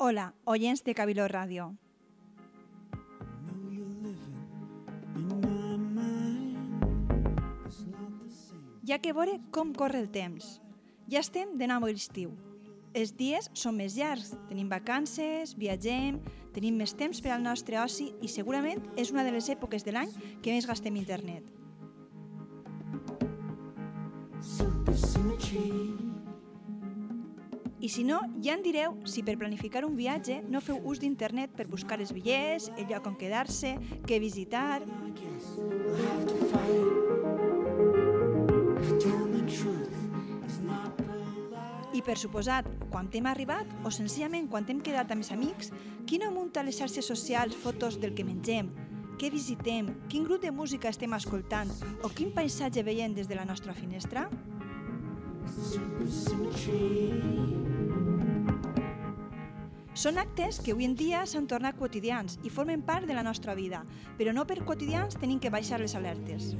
Hola, oients de Cabiló Ràdio. Ja que veure com corre el temps. Ja estem de nou a l'estiu. Els dies són més llargs, tenim vacances, viatgem, tenim més temps per al nostre oci i segurament és una de les èpoques de l'any que més gastem internet. I si no, ja en direu si per planificar un viatge no feu ús d'internet per buscar els bitllets, el lloc on quedar-se, què visitar... I per suposat, quan hem arribat o senzillament quan hem quedat amb els amics, qui no munta les xarxes socials fotos del que mengem, què visitem, quin grup de música estem escoltant o quin paisatge veiem des de la nostra finestra? Són actes que avui en dia s'han tornat quotidians i formen part de la nostra vida, però no per quotidians tenim que baixar les alertes.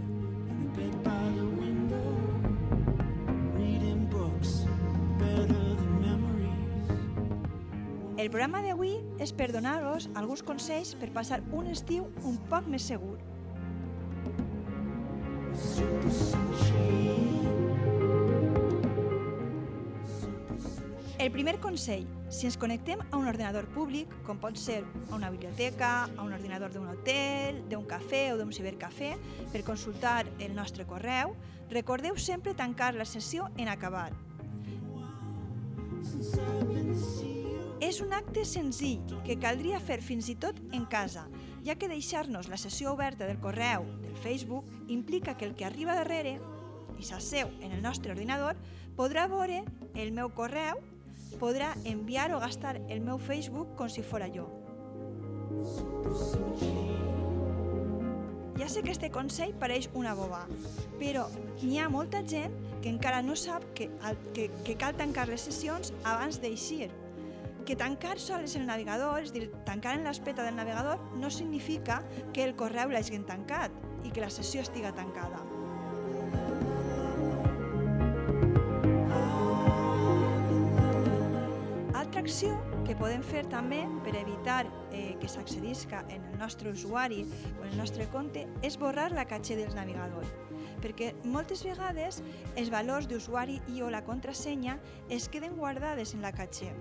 El programa d'avui és per donar-vos alguns consells per passar un estiu un poc més segur. El primer consell, si ens connectem a un ordenador públic, com pot ser a una biblioteca, a un ordinador d'un hotel, d'un cafè o d'un cibercafè, per consultar el nostre correu, recordeu sempre tancar la sessió en acabar. És un acte senzill que caldria fer fins i tot en casa, ja que deixar-nos la sessió oberta del correu del Facebook implica que el que arriba darrere i s'asseu en el nostre ordinador podrà veure el meu correu, podrà enviar o gastar el meu Facebook com si fora jo. Ja sé que este consell pareix una boba, però n'hi ha molta gent que encara no sap que, que, que cal tancar les sessions abans d'eixir. Que tancar sols el navegador, és dir, tancar en l'espeta del navegador, no significa que el correu l'hagin tancat i que la sessió estiga tancada. Altra acció que podem fer també per evitar eh, que s'accedisca en el nostre usuari o en el nostre compte és borrar la caché del navegador perquè moltes vegades els valors d'usuari i o la contrasenya es queden guardades en la caché.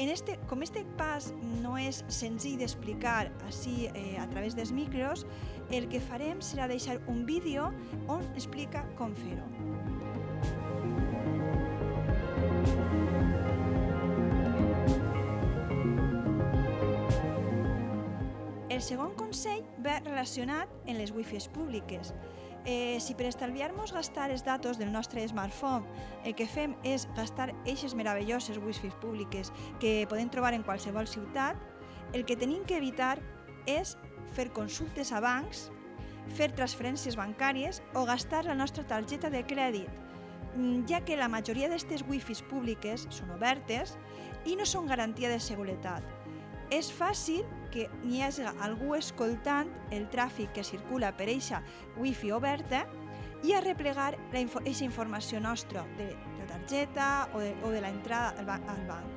En este, com este pas no és senzill d'explicar així eh, a través dels micros, el que farem serà deixar un vídeo on explica com fer-ho. El segon consell va relacionat en les wifis públiques. Eh, si per estalviar-nos gastar els datos del nostre smartphone el que fem és gastar eixes meravelloses wifis públiques que podem trobar en qualsevol ciutat, el que tenim que evitar és fer consultes a bancs, fer transferències bancàries o gastar la nostra targeta de crèdit, mm, ja que la majoria d'aquestes wifis públiques són obertes i no són garantia de seguretat. És fàcil que n'hi hagi algú escoltant el tràfic que circula per eixa wifi oberta i a replegar aquesta informació nostra de la targeta o de, o de l'entrada al, ban al banc.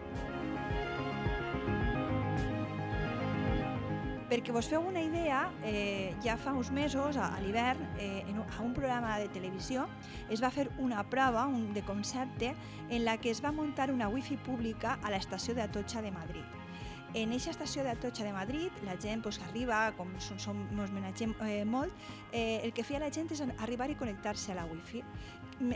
Perquè vos feu una idea, eh, ja fa uns mesos, a, a l'hivern, eh, en a un programa de televisió, es va fer una prova un, de concepte en la que es va muntar una wifi pública a l'estació d'Atocha de Madrid. En aquesta estació d'Atocha de Madrid, la gent pues, arriba, com som, som, ens menagem eh, molt, eh, el que feia la gent és arribar i connectar-se a la wifi.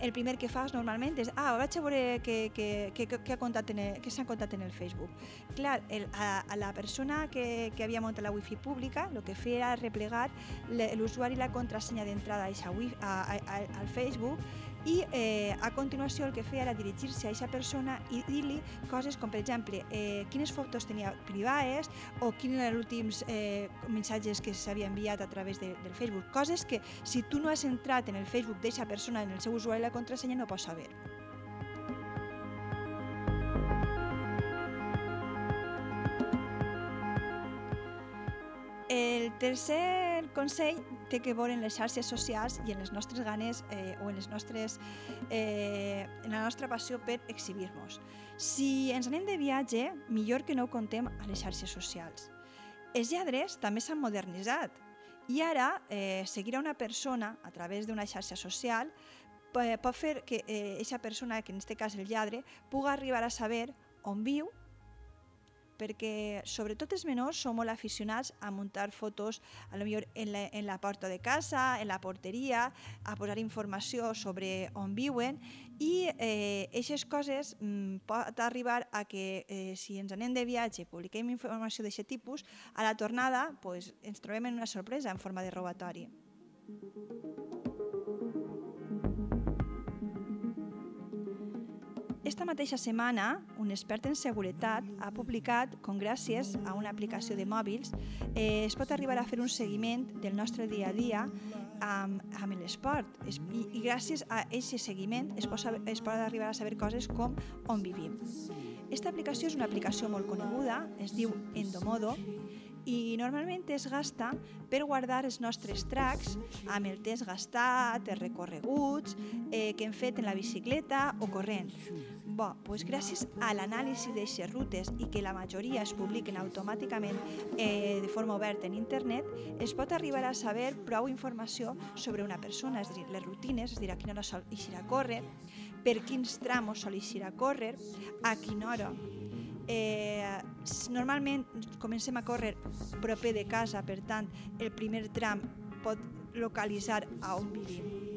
El primer que fas normalment és ah, vaig a veure què, què, què, què, ha contat en el, què s'ha contat en el Facebook. Clar, el, a, a la persona que, que havia muntat la wifi pública, el que feia era replegar l'usuari i la contrasenya d'entrada al Facebook i eh, a continuació el que feia era dirigir-se a aquesta persona i dir-li coses com, per exemple, eh, quines fotos tenia privades o quins eren els últims eh, missatges que s'havia enviat a través de, del Facebook. Coses que si tu no has entrat en el Facebook d'aquesta persona, en el seu usuari i la contrasenya, no pots saber. El tercer consell té que veure en les xarxes socials i en les nostres ganes eh, o en, les nostres, eh, en la nostra passió per exhibir-nos. Si ens anem de viatge, millor que no ho contem a les xarxes socials. Els lladres també s'han modernitzat i ara eh, seguir a una persona a través d'una xarxa social pot fer que aquesta eh, persona, que en aquest cas el lladre, pugui arribar a saber on viu, perquè sobretot els menors són molt aficionats a muntar fotos a lo millor en la, en la porta de casa, en la porteria, a posar informació sobre on viuen i aquestes eh, coses mm, pot arribar a que eh, si ens anem de viatge publiquem informació d'aquest tipus, a la tornada pues, ens trobem en una sorpresa en forma de robatori. Esta mateixa setmana, un expert en seguretat ha publicat com gràcies a una aplicació de mòbils eh, es pot arribar a fer un seguiment del nostre dia a dia amb, amb l'esport I, i gràcies a aquest seguiment es pot, es pot arribar a saber coses com on vivim. Esta aplicació és una aplicació molt coneguda, es diu Endomodo i normalment es gasta per guardar els nostres tracks amb el temps gastat, els recorreguts eh, que hem fet en la bicicleta o corrent. Bo, doncs gràcies a l'anàlisi d'aquestes rutes i que la majoria es publiquen automàticament eh, de forma oberta en internet, es pot arribar a saber prou informació sobre una persona, és a dir, les rutines, és a dir, a quina hora sol eixir a córrer, per quins tramos sol eixir a córrer, a quina hora Eh, normalment comencem a córrer proper de casa, per tant, el primer tram pot localitzar a on vivim.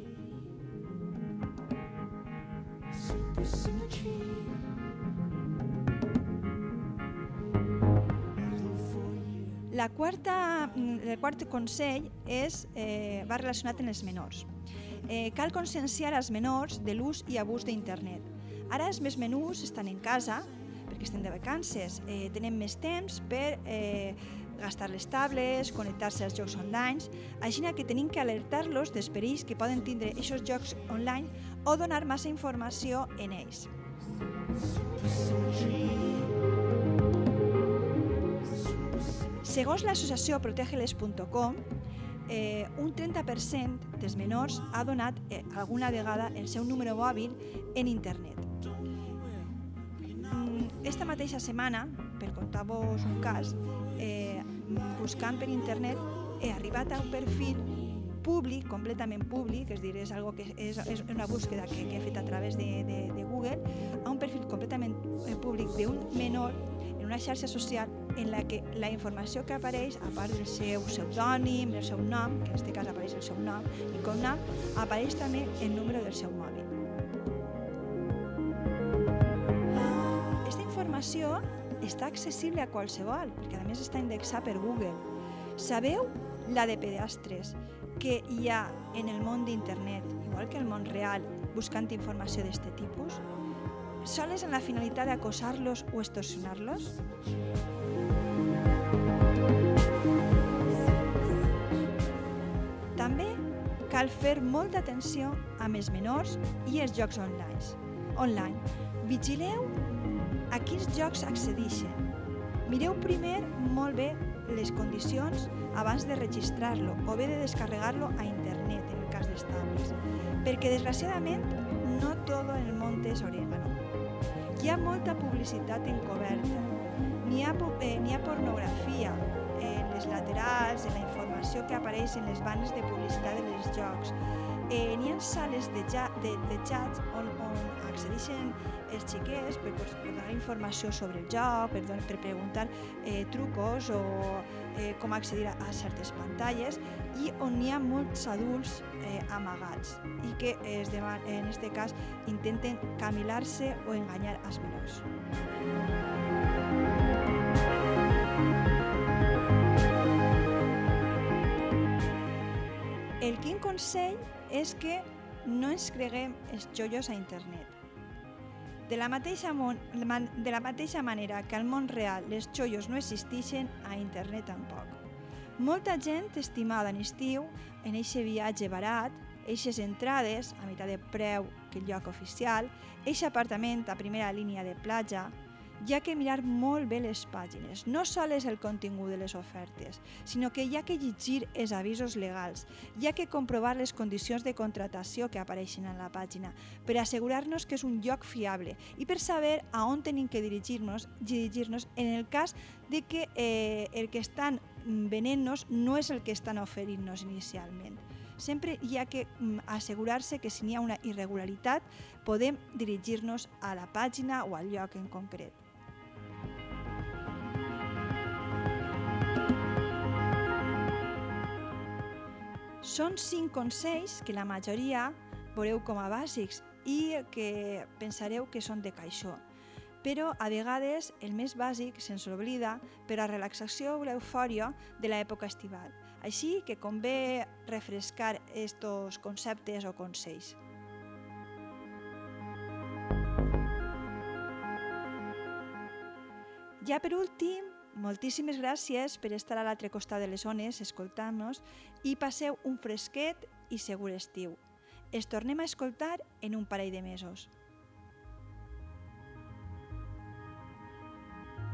La quarta, el quart consell és, eh, va relacionat amb els menors. Eh, cal conscienciar als menors de l'ús i abús d'internet. Ara els més menús estan en casa perquè estem de vacances, eh, tenen més temps per eh, gastar les tables, connectar-se als jocs online, així que tenim que alertar-los dels perills que poden tindre aquests jocs online o donar massa informació en ells. Segons l'associació protegeles.com, eh, un 30% dels menors ha donat eh, alguna vegada el seu número mòbil en internet. Esta mateixa setmana, per contar-vos un cas, eh, buscant per internet he arribat a un perfil públic, completament públic, és dir, és, algo que és, és una búsqueda que, que he fet a través de, de, de Google, a un perfil completament eh, públic d'un menor en una xarxa social en la que la informació que apareix, a part del seu pseudònim, del seu nom, que en aquest cas apareix el seu nom i cognom, apareix també el número del seu mòbil. Informació està accessible a qualsevol, perquè a més està indexat per Google. Sabeu la de pedastres que hi ha en el món d'internet, igual que el món real, buscant informació d'aquest tipus? Soles en la finalitat d'acosar-los o extorsionar-los? També cal fer molta atenció amb els menors i els jocs online. online. Vigileu a quins jocs accedeixen. Mireu primer molt bé les condicions abans de registrar-lo o bé de descarregar-lo a internet en el cas dels tablets, perquè desgraciadament no tot el món és orégano. Hi ha molta publicitat encoberta, n'hi ha, eh, ha pornografia en les laterals, en la informació que apareix en les bandes de publicitat dels jocs, eh, n'hi ha sales de, ja, de, de xats on, on accedeixen els xiquets per, per, per donar informació sobre el joc, per, per preguntar eh, trucos o eh, com accedir a, a certes pantalles i on hi ha molts adults eh, amagats i que es deman, en aquest cas intenten camilar-se o enganyar als menors. El quin consell és que no ens creguem els xollos a internet. De la, mateixa mon, de la mateixa manera que al món real les xollos no existeixen, a internet tampoc. Molta gent estimada en estiu, en eixe viatge barat, eixes entrades a meitat de preu que el lloc oficial, eixe apartament a primera línia de platja, hi ha que mirar molt bé les pàgines, no sols el contingut de les ofertes, sinó que hi ha que llegir els avisos legals, hi ha que comprovar les condicions de contratació que apareixen en la pàgina per assegurar-nos que és un lloc fiable i per saber a on tenim que dirigir-nos dirigir-nos en el cas de que eh, el que estan venent-nos no és el que estan oferint-nos inicialment. Sempre hi ha que mm, assegurar-se que si n'hi ha una irregularitat podem dirigir-nos a la pàgina o al lloc en concret. Són cinc consells que la majoria veureu com a bàsics i que pensareu que són de caixó. Però a vegades el més bàsic se'ns oblida per a relaxació o l'eufòria de l'època estival. Així que convé refrescar estos conceptes o consells. Ja per últim, moltíssimes gràcies per estar a l'altre costat de les zones escoltant-nos i passeu un fresquet i segur estiu. Es tornem a escoltar en un parell de mesos.